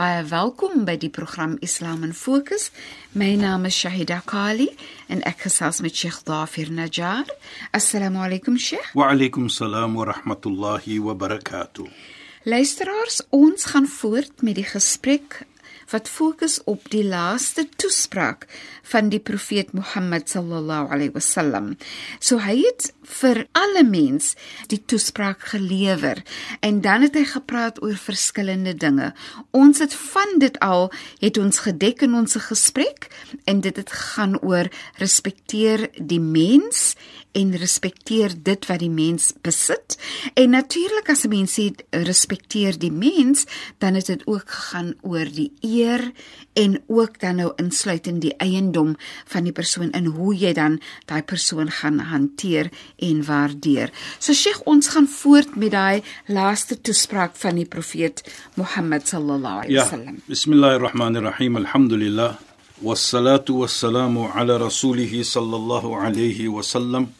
Baie welkom by die program Islam in Fokus. My naam is Shahida Kali en ek gesels met Sheikh Dafir Najjar. Assalamu alaykum Sheikh. Wa alaykum salaam wa rahmatullahi wa barakatuh. Luisteraars, ons gaan voort met die gesprek wat fokus op die laaste toespraak van die profeet Mohammed sallallahu alaihi wasallam. So hy het vir alle mens die toespraak gelewer en dan het hy gepraat oor verskillende dinge. Ons het van dit al het ons gedek in ons gesprek en dit het gaan oor respekteer die mens en respekteer dit wat die mens besit. En natuurlik as 'n mens sê respekteer die mens, dan is dit ook gegaan oor die eer en ook dan nou insluitend die eiendom van die persoon en hoe jy dan daai persoon gaan hanteer en waardeer. So Sheikh, ons gaan voort met daai laaste toespraak van die profeet Mohammed sallallahu alaihi Ja. wasallam. Bismillahirrahmanirrahim. Alhamdulillah. Wassalatu wassalamu ala rasulih sallallahu alayhi wa sallam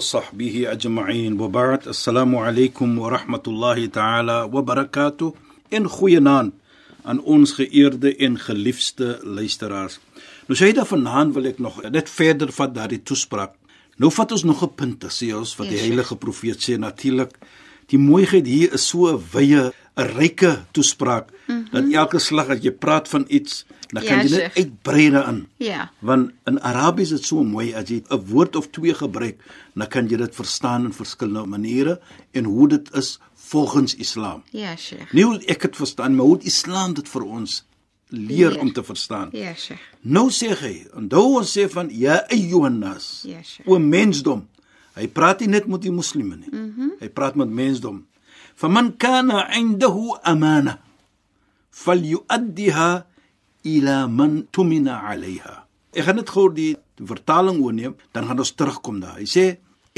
sahbihi ajma'in. Wa ba'd. Assalamu alaykum wa rahmatullahi ta'ala wa barakatuh. In goeienaand aan ons geëerde en geliefde luisteraars. Nou sê dit vanaand wil ek nog net verder vat daardie toespraak. Nou vat ons nog 'n punt te sê ons wat Ja, die Sheikh. heilige profeet sê natuurlik die mooiheid hier is so 'n wye 'n ryke toespraak mm -hmm. dat elke slag as jy praat van iets dan kan Ja, jy net Sheikh. uitbrei daarin. Ja. Want in Arabies is dit so mooi as jy 'n woord of twee gebruik, dan kan jy dit verstaan in verskillende maniere en hoe dit is volgens Islam. Ja, Sheikh. Nie hoe ek dit verstaan, maar hoe Islam dit vir ons leer Leer. om te verstaan. Ja, Sheikh. Nou sê hy, onthou ons sê van ja ayyuhannas. Ja, Sheikh. O mensdom. Hy praat nie net met die moslime nie. Mm -hmm. Hy praat met mensdom. Faman kana indahu amana falyuaddiha ila man tumina alayha. Ek gaan dit gou die vertaling oorneem, dan gaan ons terugkom daar. Hy sê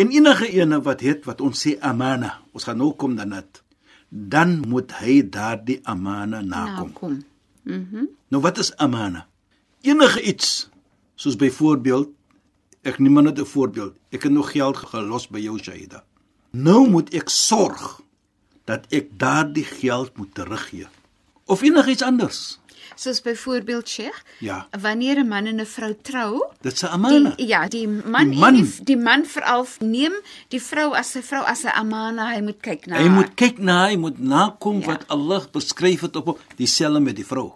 en enige ene wat het wat ons sê amana, ons gaan nou kom dan dit. Dan moet hy daardie amana nakom. Nou kom. Mhm. Nou wat is amana? Enige iets soos byvoorbeeld ek neem net 'n voorbeeld. Ek het nog geld gelos by jou Shaida. Nou moet ek sorg dat ek daardie geld moet teruggee. Of enigiets anders. Soos byvoorbeeld Sheikh, Ja. wanneer 'n man en 'n vrou trou, Dit se amana. Die, ja, die man, Die man. die, die man veral neem die vrou as sy vrou as 'n amana, hy moet kyk na Hy haar. moet kyk na, hy moet nakom Ja. wat Allah beskryf het op dieselfde met die vrou.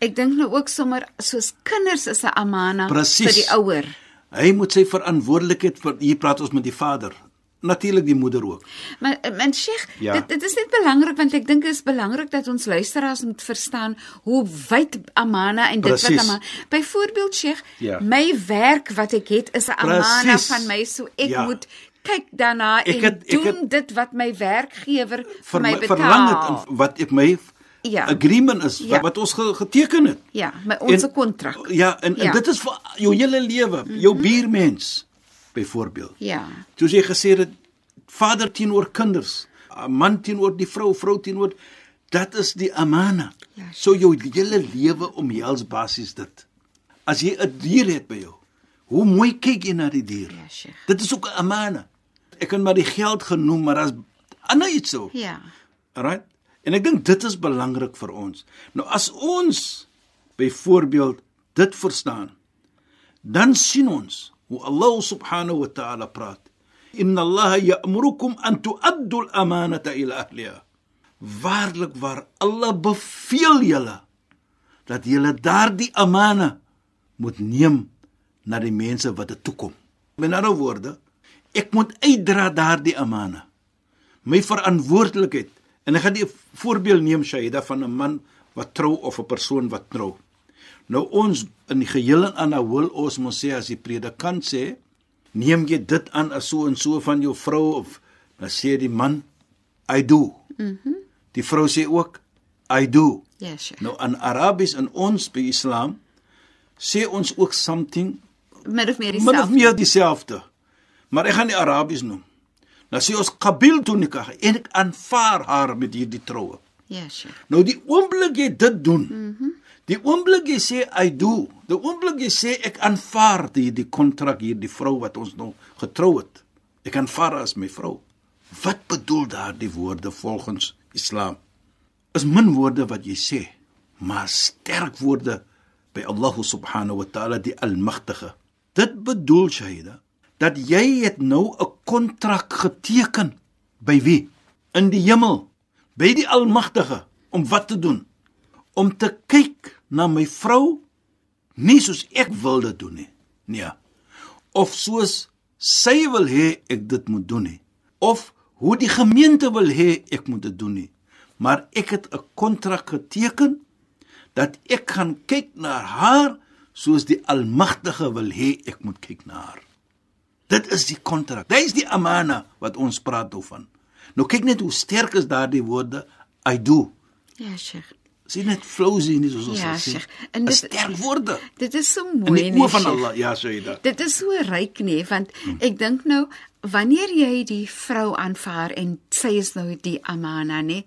Ek dink nou ook sommer soos kinders is 'n amana Presies. vir die ouer. Hy moet sy verantwoordelikheid vir hier praat ons met die vader. Natuurlik die moeder ook. Maar men Sheikh, Ja. dit dit is net belangrik want ek dink dit is belangrik dat ons luisteraars moet verstaan hoe wyd amana en dit Precies. wat amana. Byvoorbeeld Sheikh, Ja. my werk wat ek het is 'n amana Precies. van my, so ek Ja. moet kyk daarna Ek en het- ek doen het- dit wat my werkgewer vir my betaal. verlang dit in wat ek my Ja. agreement is Ja. wat, wat ons ge, geteken het. Ja, my ons En- kontrak. Ja, en, en Ja. dit is vir jou hele lewe, jou buurmens byvoorbeeld. Ja. Soos jy gesê het, vader teenoor kinders, 'n man teenoor die vrou, vrou teenoor dat is die amana. Ja, so jou hele lewe omhels basies dit. As jy 'n dier het by jou, hoe mooi kyk jy na die dier? Ja, Sheikh. Dit is ook 'n amana. Ek kan maar die geld genoem, maar as ander iets so. Ja. Right? En ek dink dit is belangrik vir ons. Nou as ons byvoorbeeld dit verstaan, dan sien ons hoe Allah subhanahu wa ta'ala praat. Inna Allah ya'murukum an tu'addu al-amanata ila ahliha. Waarlik waar Allah beveel julle dat julle daardie amana moet neem na die mense wat dit toekom. Met ander woorde, ek moet uitdra daardie amana. my verantwoordelikheid. En ek gaan 'n voorbeeld neem Shaida van 'n man wat trou of 'n persoon wat trou. Nou ons in die geheel en aan wil ons moet sê as die predikant sê, neem jy dit aan as so en so van jou vrou of dan sê die man I do. Mhm. Mm die vrou sê ook I do. Ja, Sheikh. Nou in Arabies in ons by Islam sê ons ook something Min of meer min of dieselfde. meer dieselfde. Maar ek gaan die Arabies noem. Nou sê ons qabiltu nikah en ek aanvaar haar met hierdie troue. Ja, Sheikh. Nou die oomblik jy dit doen. Mm -hmm. Die oomblik jy sê I do, die oomblik jy sê ek aanvaar hierdie kontrak hierdie vrou wat ons nou getrou het. Ek aanvaar as my vrou. Wat bedoel daardie woorde volgens Islam? Is min woorde wat jy sê, maar sterk woorde by Allah subhanahu wa ta'ala die almagtige. Dit bedoel Shahida dat jy het nou 'n kontrak geteken by wie? In die hemel, by die almagtige om wat te doen? Om te kyk na my vrou nie soos ek wil dit doen nie. Nee. Of soos sy wil hê ek dit moet doen nie. Of hoe die gemeente wil hê ek moet dit doen nie. Maar ek het 'n kontrak geteken dat ek gaan kyk na haar soos die Almagtige wil hê ek moet kyk na haar. Dit is die kontrak. Dit is die amana wat ons praat oor. Nou kyk net hoe sterk is daardie woorde I do. Ja, Sheikh. Sien net flousie nie soos ons Ja, sê. En dit- sterk woorde. Dit is so In mooi die nie. oë van. Allah. Ja, sê jy dit. Dit is so ryk nie, want ek dink nou wanneer jy die vrou aanvaar en sy is nou die amana nê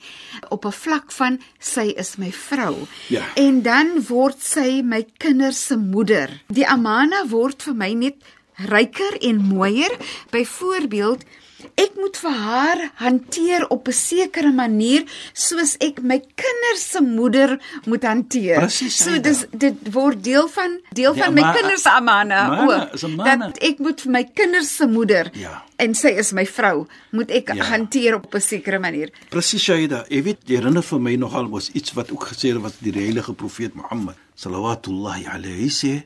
op 'n vlak van sy is my vrou Ja. en dan word sy my kinders se moeder. Die amana word vir my net ryker en mooier. Byvoorbeeld Ek moet vir haar hanteer op 'n sekere manier soos ek my kinders se moeder moet hanteer. Presies, So dis dit word deel van deel Die van my kinders se amana Amana, ook. Dat ek moet vir my kinders se moeder Ja. en sy is my vrou, moet ek Ja. hanteer op 'n sekere manier. Presies Shaida. Jy weet, jy herinner vir my nogal was iets wat ook gesê het wat die heilige profeet Mohammed sallallahu alayhi sê,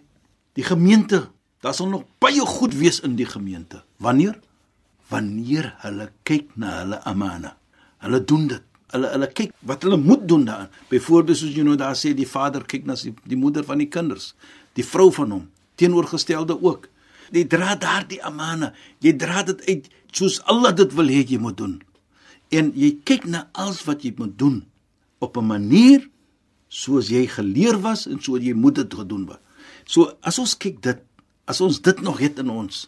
die gemeente, daar sal nog baie goed wees in die gemeente. Wanneer? Wanneer hulle kyk na hulle amana. Hulle doen dit. Hulle hulle kyk wat hulle moet doen daarin. Byvoorbeeld soos jy nou daar sê die vader kyk na die, die moeder van die kinders, die vrou van hom, teenoorgestelde ook. Jy dra daardie amana. Jy dra dit uit soos Allah dit wil hê jy moet doen. En jy kyk na alles wat jy moet doen op 'n manier soos jy geleer was en so jy moet dit gedoen word. So as ons kyk dit, as ons dit nog het in ons,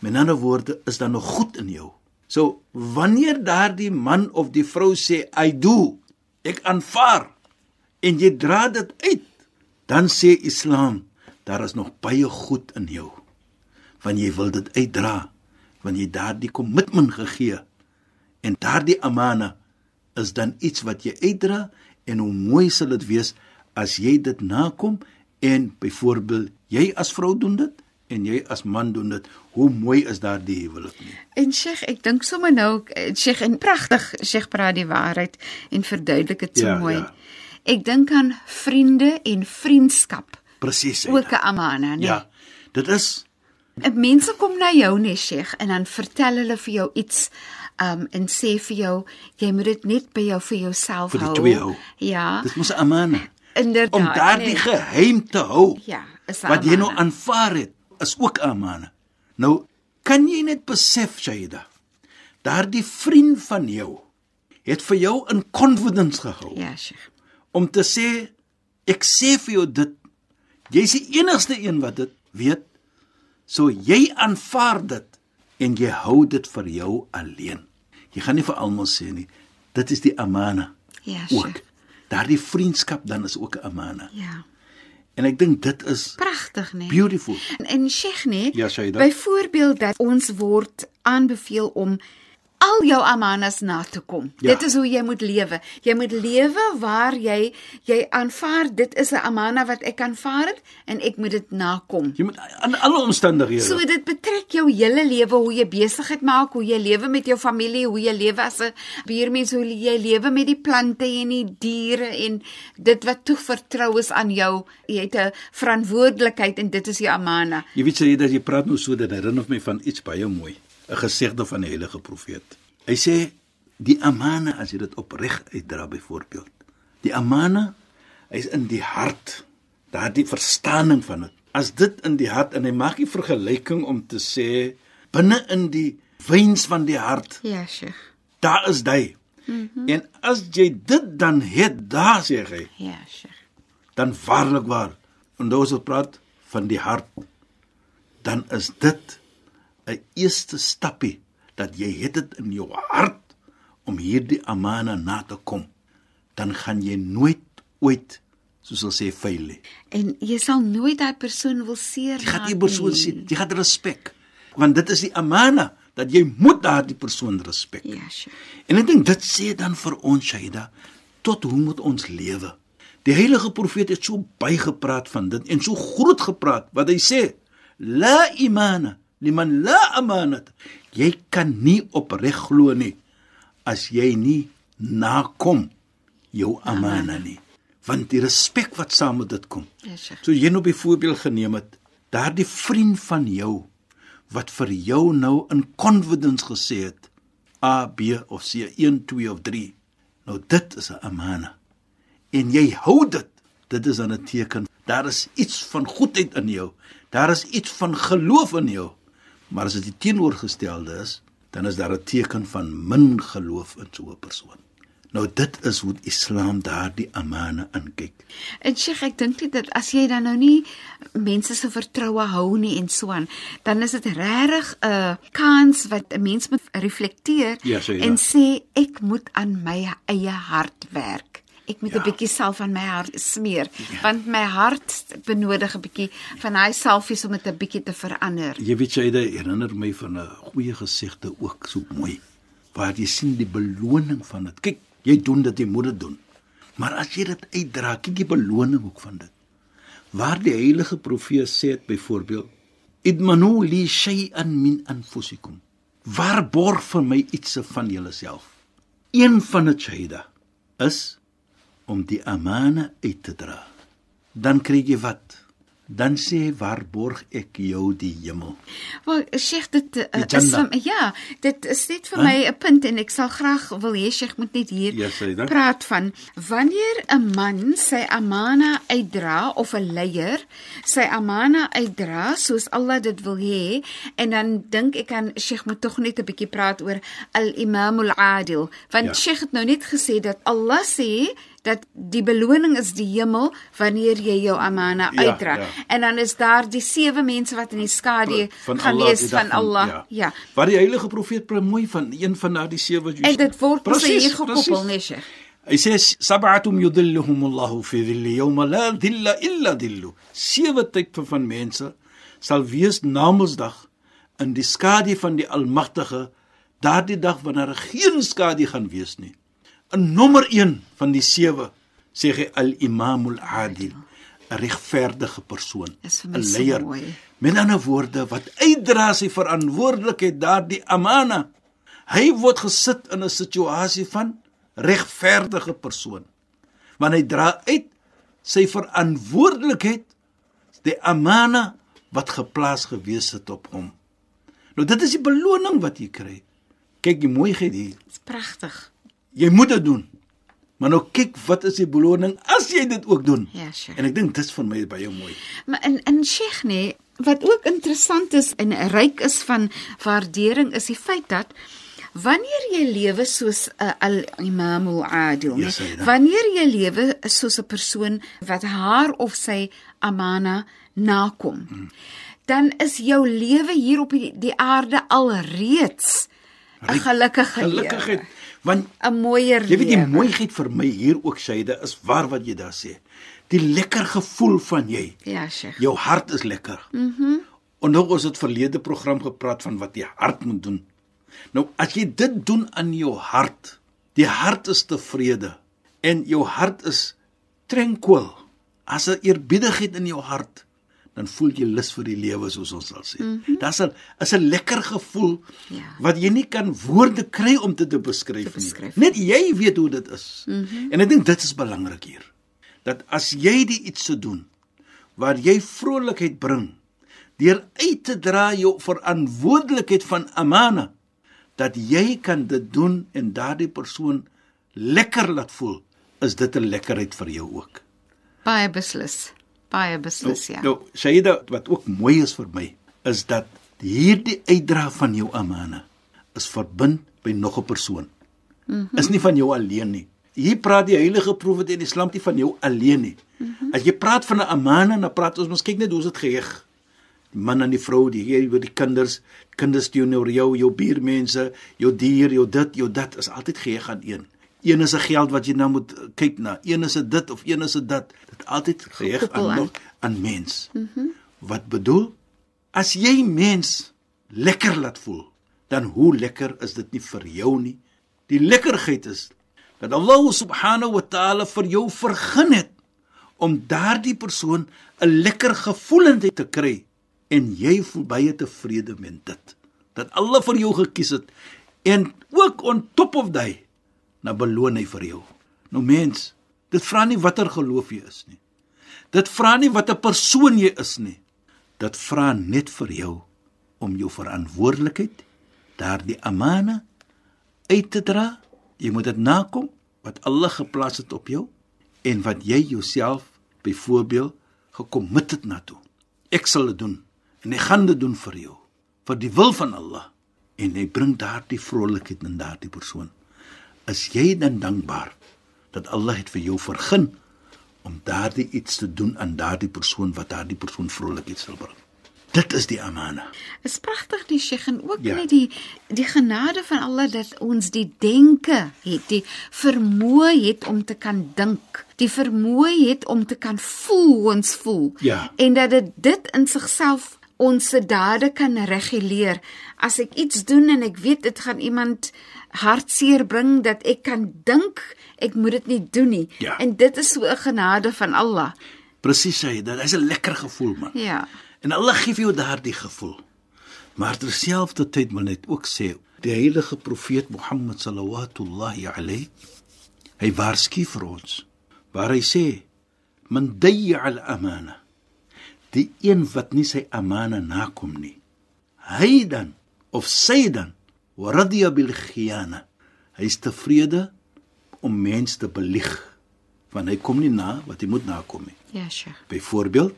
met ander woorde is dan nog goed in jou. So wanneer daardie man of die vrou sê I do, ek aanvaar en jy dra dit uit, dan sê Islam, daar is nog baie goed in jou. Want jy wil dit uitdra, want jy daardie kommitment gegee En daardie amana is dan iets wat jy uitdra en hoe mooi sal dit wees as jy dit nakom en byvoorbeeld jy as vrou doen dit en jy as man doen dit. Hoe mooi is daardie huwelik nie? En Sheikh, ek dink sommer nou eh, Sheikh en pragtig Sheikh praat die waarheid en verduidelik dit so Ja, mooi. ja. Ek dink aan vriende en vriendskap. Presies. Ook. 'n amana, nee. Ja. Dit is En mense kom na jou nee Sheikh en dan vertel hulle vir jou iets um en sê vir jou jy moet dit net by jou vir jouself vir die hou. twee hou. Ja. Dit moet 'n amana. Inderdaad. Om daardie nee. geheim te hou. Ja, is 'n wat jy nou amana. aanvaar het, is ook amana. Nou, kan jy net besef, Shaida, daardie vriend van jou het vir jou in confidence gehou Ja, Sheikh. om te sê ek sê vir jou dit jy's die enigste een wat dit weet. So jy aanvaar dit en jy hou dit vir jou alleen. Jy gaan nie vir almal sê nie. Dit is die amana. Ja. Sheikh. Daardie vriendskap dan is ook 'n amana. Ja. En ek dink dit is Pragtig, nee. beautiful. En, en Sheikh nee, Ja, Shaida. byvoorbeeld dat ons word aanbeveel om al jou amanas na te kom. Ja. Dit is hoe jy moet lewe. Jy moet lewe waar jy jy aanvaar dit is 'n amana wat ek aanvaar het en ek moet dit nakom. Jy moet aan alle omstandighede. So dit betrek jou hele lewe, hoe jy besigheid maak, hoe jy lewe met jou familie, hoe jy lewe as 'n buurmens, hoe jy lewe met die plante en die diere en dit wat toevertrou is aan jou. Jy het 'n verantwoordelikheid en dit is jou amana. Jy weet jy dat jy praat nou so dat herinner my van iets baie mooi, 'n gesegde van die heilige profeet. Hy sê Die amana as jy dit opreg uitdra byvoorbeeld. Die amana is in die hart. Daardie verstaaning van dit. As dit in die hart en hy maak die vergelyking om te sê binne in die veins van die hart. Ja, Sheikh. Daar is hy. Mm -hmm. En as jy dit dan het, daar sê hy, Ja, Sheikh. dan waarlik waar. En dous wat praat van die hart, dan is dit 'n eerste stappie dat jy het dit in jou hart om hierdie amana na te kom. Dan gaan jy nooit ooit soos hulle sê fail nie. En jy sal nooit daai persoon wil seer Jy gaan die persoon sien, jy gaan respek. Want dit is die amana dat jy moet daardie persoon respek. Ja, Sheikh. En ek dink dit sê dan vir ons Shaida tot hoe moet ons lewe? Die heilige profeet het so baie gepraat van dit en so groot gepraat wat hy sê la imana liman la amanat. Jy kan nie opreg glo nie as jy nie nakom jou amana nie. Want die respek wat saam met dit kom. Ja. So jy nou byvoorbeeld geneem het, daardie vriend van jou wat vir jou nou in confidence gesê het A, B of C, 1, 2 of 3. Nou dit is 'n amana. En jy hou dit. Dit is 'n teken daar is iets van goedheid in jou. Daar is iets van geloof in jou. Maar as dit die teenoorgestelde is, dan is daar 'n teken van min geloof in so 'n persoon. Nou dit is hoe Islam daardie amana aankyk. En Sheikh, ek dink net dat as jy dan nou nie mense se vertroue hou nie en so aan, dan is dit regtig 'n kans wat 'n mens moet reflekteer Ja, so ja. en sê ek moet aan my eie hart werk. Ek moet 'n Ja. bietjie salf aan my hart smeer, want my hart benodig 'n bietjie van daai salfies om dit 'n bietjie te verander. Jy weet jy herinner my van 'n goeie gesegde ook so mooi waar jy sien die beloning van dit. Kyk, jy doen dit, jy moet dit doen. Maar as jy dit uitdra, kyk die beloning ook van dit. Waar die heilige profeet sê dit byvoorbeeld, idmanu li shay'an min anfusikum. Waarborg vir my iets van julleself. Een van die shahida is om die amana uit te dra. Dan kry jy wat? Dan sê waarborg ek jou die hemel. Wel, Sheikh, dit uh, is vir, ja, dit is net vir Huh? my 'n punt en ek sal graag wil hê Sheikh moet net hier Ja, Saida. praat van wanneer 'n man sy amana uitdra of 'n leier sy amana uitdra soos Allah dit wil hê en dan dink ek aan Sheikh moet tog net 'n bietjie praat oor al-Imam al-Adil want Ja. Sheikh het nou net gesê dat Allah sê dat die beloning is die hemel wanneer jy jou amana Ja, uitdra. ja. En dan is daar die sewe mense wat in die skadu gaan Allah, wees die dag van Allah. Ja. Ja. Wat die heilige profeet praat mooi van een van daardie sewe En dit word Presies, hier gekoppel, nee, Sheikh. Hy sê sab'atum yudhilluhum Allahu fi dhilli yawma la dhilla illa dhillu. Sewe tipe van mense sal wees na Mondsdag in die skadu van die Almagtige daardie dag wanneer daar geen skadu gaan wees nie. In nommer 1 van die sewe sê hy al-imamul adil, 'n regverdige persoon, 'n leier. mooi. Met ander woorde wat uitdra sy verantwoordelikheid daardie amana. Hy word gesit in 'n situasie van regverdige persoon. Want hy dra uit sy verantwoordelikheid die amana wat geplaas gewees het op hom. Nou dit is die beloning wat jy kry. Kyk die mooiheid hier. Dit's pragtig. Jy moet dit doen. Maar nou kyk wat is die beloning as jy dit ook doen. Ja, Sheikh. En ek dink dit is vir my baie mooi. Maar in in Sheikh nee, wat ook interessant is en ryk is van waardering is die feit dat wanneer jy lewe soos 'n al-Imam al-Adil, Ja, nee, wanneer jy lewe soos 'n persoon wat haar of sy amana nakom, hmm. dan is jou lewe hier op die, die aarde alreeds 'n gelukkige Gelukkigheid. lewe. Want 'n mooier Jy weet die lewe. mooiheid vir my hier ook Shaida is waar wat jy daar sê. Die lekker gevoel van jy. Ja, Sheikh. Jou hart is lekker. Mhm. Mm en nou ons het verlede program gepraat van wat die hart moet doen. Nou as jy dit doen aan jou hart, die hart is tevrede en jou hart is tranquil. As 'n eerbiedigheid in jou hart, dan voel jy lus vir die lewe soos ons sal sê. Mm -hmm. Daar's 'n is 'n lekker gevoel Ja. wat jy nie kan woorde kry om dit te beskryf Te beskryf. nie. Net jy weet hoe dit is. Mm -hmm. En ek dink dit is belangrik hier. Dat as jy die iets se doen waar jy vrolikheid bring deur uit te dra jou verantwoordelikheid van amana, dat jy kan dit doen en daardie persoon lekker laat voel, is dit 'n lekkerheid vir jou ook. Baie beslis. Baie beslis, ja. Nou, Shaida, wat ook mooi is vir my, is dat hierdie uitdra van jou amana is verbind by nog 'n persoon. Mm -hmm. Is nie van jou alleen nie. Hier praat die heilige profeet in Islam nie van jou alleen nie. Mm -hmm. As jy praat van 'n amana, dan praat ons mos kyk net hoe dit geheg. Die man en die vrou, die hier oor die kinders, kinders teenoor jou, jou buurmense, jou dier, jou dit, jou dat is altyd geheg aan een. Een is 'n geld wat jy nou moet kyk na. Een is dit of een is 'n dat. Dit altyd geheg aan nog aan mens. Mm -hmm. Wat bedoel? As jy mens lekker laat voel, dan hoe lekker is dit nie vir jou nie? Die lekkerheid is dat Allah subhanahu wa ta'ala vir jou vergun het om daardie persoon 'n lekker gevoelendheid te kry en jy voel baie tevrede met dit. Dat Allah vir jou gekies het en ook on top of daai na beloon hy vir jou. Nou mens, dit vra nie watter geloof jy is nie. Dit vra nie watter persoon jy is nie. Dit vra net vir jou om jou verantwoordelikheid daardie amana uit te dra. Jy moet dit nakom wat Allah geplaas het op jou en wat jy jouself byvoorbeeld gekommit het na toe. Ek sal dit doen en ek gaan dit doen vir jou vir die wil van Allah en hy bring daardie vrolikheid in daardie persoon. Is jy dan dankbaar dat Allah het vir jou vergun om daardie iets te doen aan daardie persoon wat daardie persoon vrolikheid sal bring? Dit is die amana. Is pragtig die Sheikh en ook ja. net die die genade van Allah dat ons die denke het, die vermoë het om te kan dink, die vermoë het om te kan voel hoe ons voel. Ja. En dat dit dit in sigself ons se dade kan reguleer. As ek iets doen en ek weet dit gaan iemand hartseer bring dat ek kan dink ek moet dit nie doen nie. Ja. En dit is so 'n genade van Allah. Presies sê jy, dit is 'n lekker gevoel man. Ja. En Allah gee vir jou daardie gevoel. Maar terselfdertyd moet net ook sê die heilige profeet Mohammed sallallahu alayhi hy waarsku vir ons waar hy sê man dayya al amana die een wat nie sy amana nakom nie hy dan of sy dan waradiya bil khiyana hy is tevrede om mense te belieg want hy kom nie na wat hy moet nakom nie ja sheikh byvoorbeeld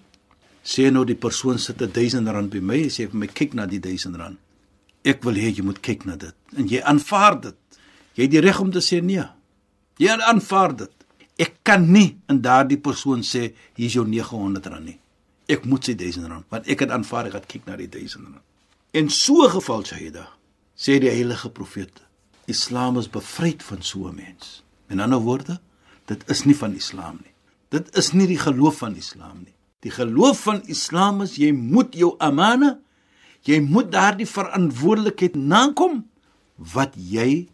sê nou die persoon sit 'n 1000 rand by my, sê vir my kyk na die 1000 rand. Ek wil hê jy moet kyk na dit en jy aanvaar dit. Jy het die reg om te sê nee. Jy aanvaar dit. Ek kan nie in daardie persoon sê hier is jou 900 rand nie. Ek moet sy 1000 rand, want ek het aanvaar ek het kyk na die 1000 rand. En so geval Shaida sê die heilige profeet, Islam is bevryd van so 'n mens. In ander woorde, dit is nie van Islam nie. Dit is nie die geloof van Islam nie. Die geloof van Islam is jy moet jou amana, jy moet daardie verantwoordelikheid nakom wat jy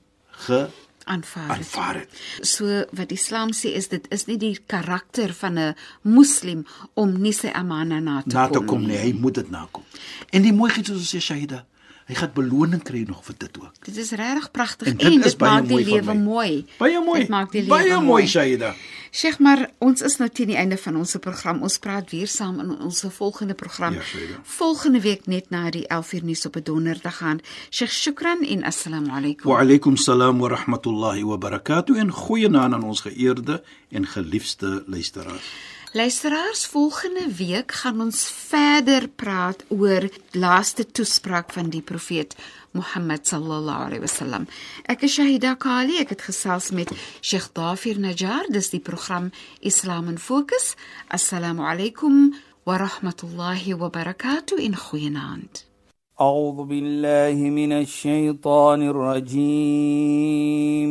ge aanvaar. aanvaar het. So wat Islam sê is dit is nie die karakter van 'n moslim om nie sy amana na te kom. Na te kom nie, hy moet dit nakom. En die mooi iets soos sê Shahida, hy gaan beloning kry nog vir dit ook. Dit is regtig pragtig En en dit dit, maak die mooi lewe mooi. Baie mooi. Dit maak die lewe Baie mooi Shahida. Sheikh, maar ons is nou teen die einde van ons program. Ons praat weer saam in ons volgende program. Ja, Shaida. volgende week net na die 11uur nuus op 'n donderdag gaan. Sheikh, shukran en assalamu alaykum. Wa alaykum salaam wa rahmatullahi wa barakatuh en goeienaand aan ons geëerde en geliefde luisteraars. Luisteraars, volgende week gaan ons verder praat oor laaste toespraak van die profeet محمد صلى الله عليه وسلم. اك شهيدا قالي اك تخصاص ميت شيخ طافر نجار دستي بروخرام اسلام فوكس السلام عليكم ورحمة الله وبركاته إن خويناند أعوذ بالله من الشيطان الرجيم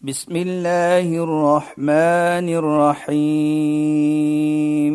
بسم الله الرحمن الرحيم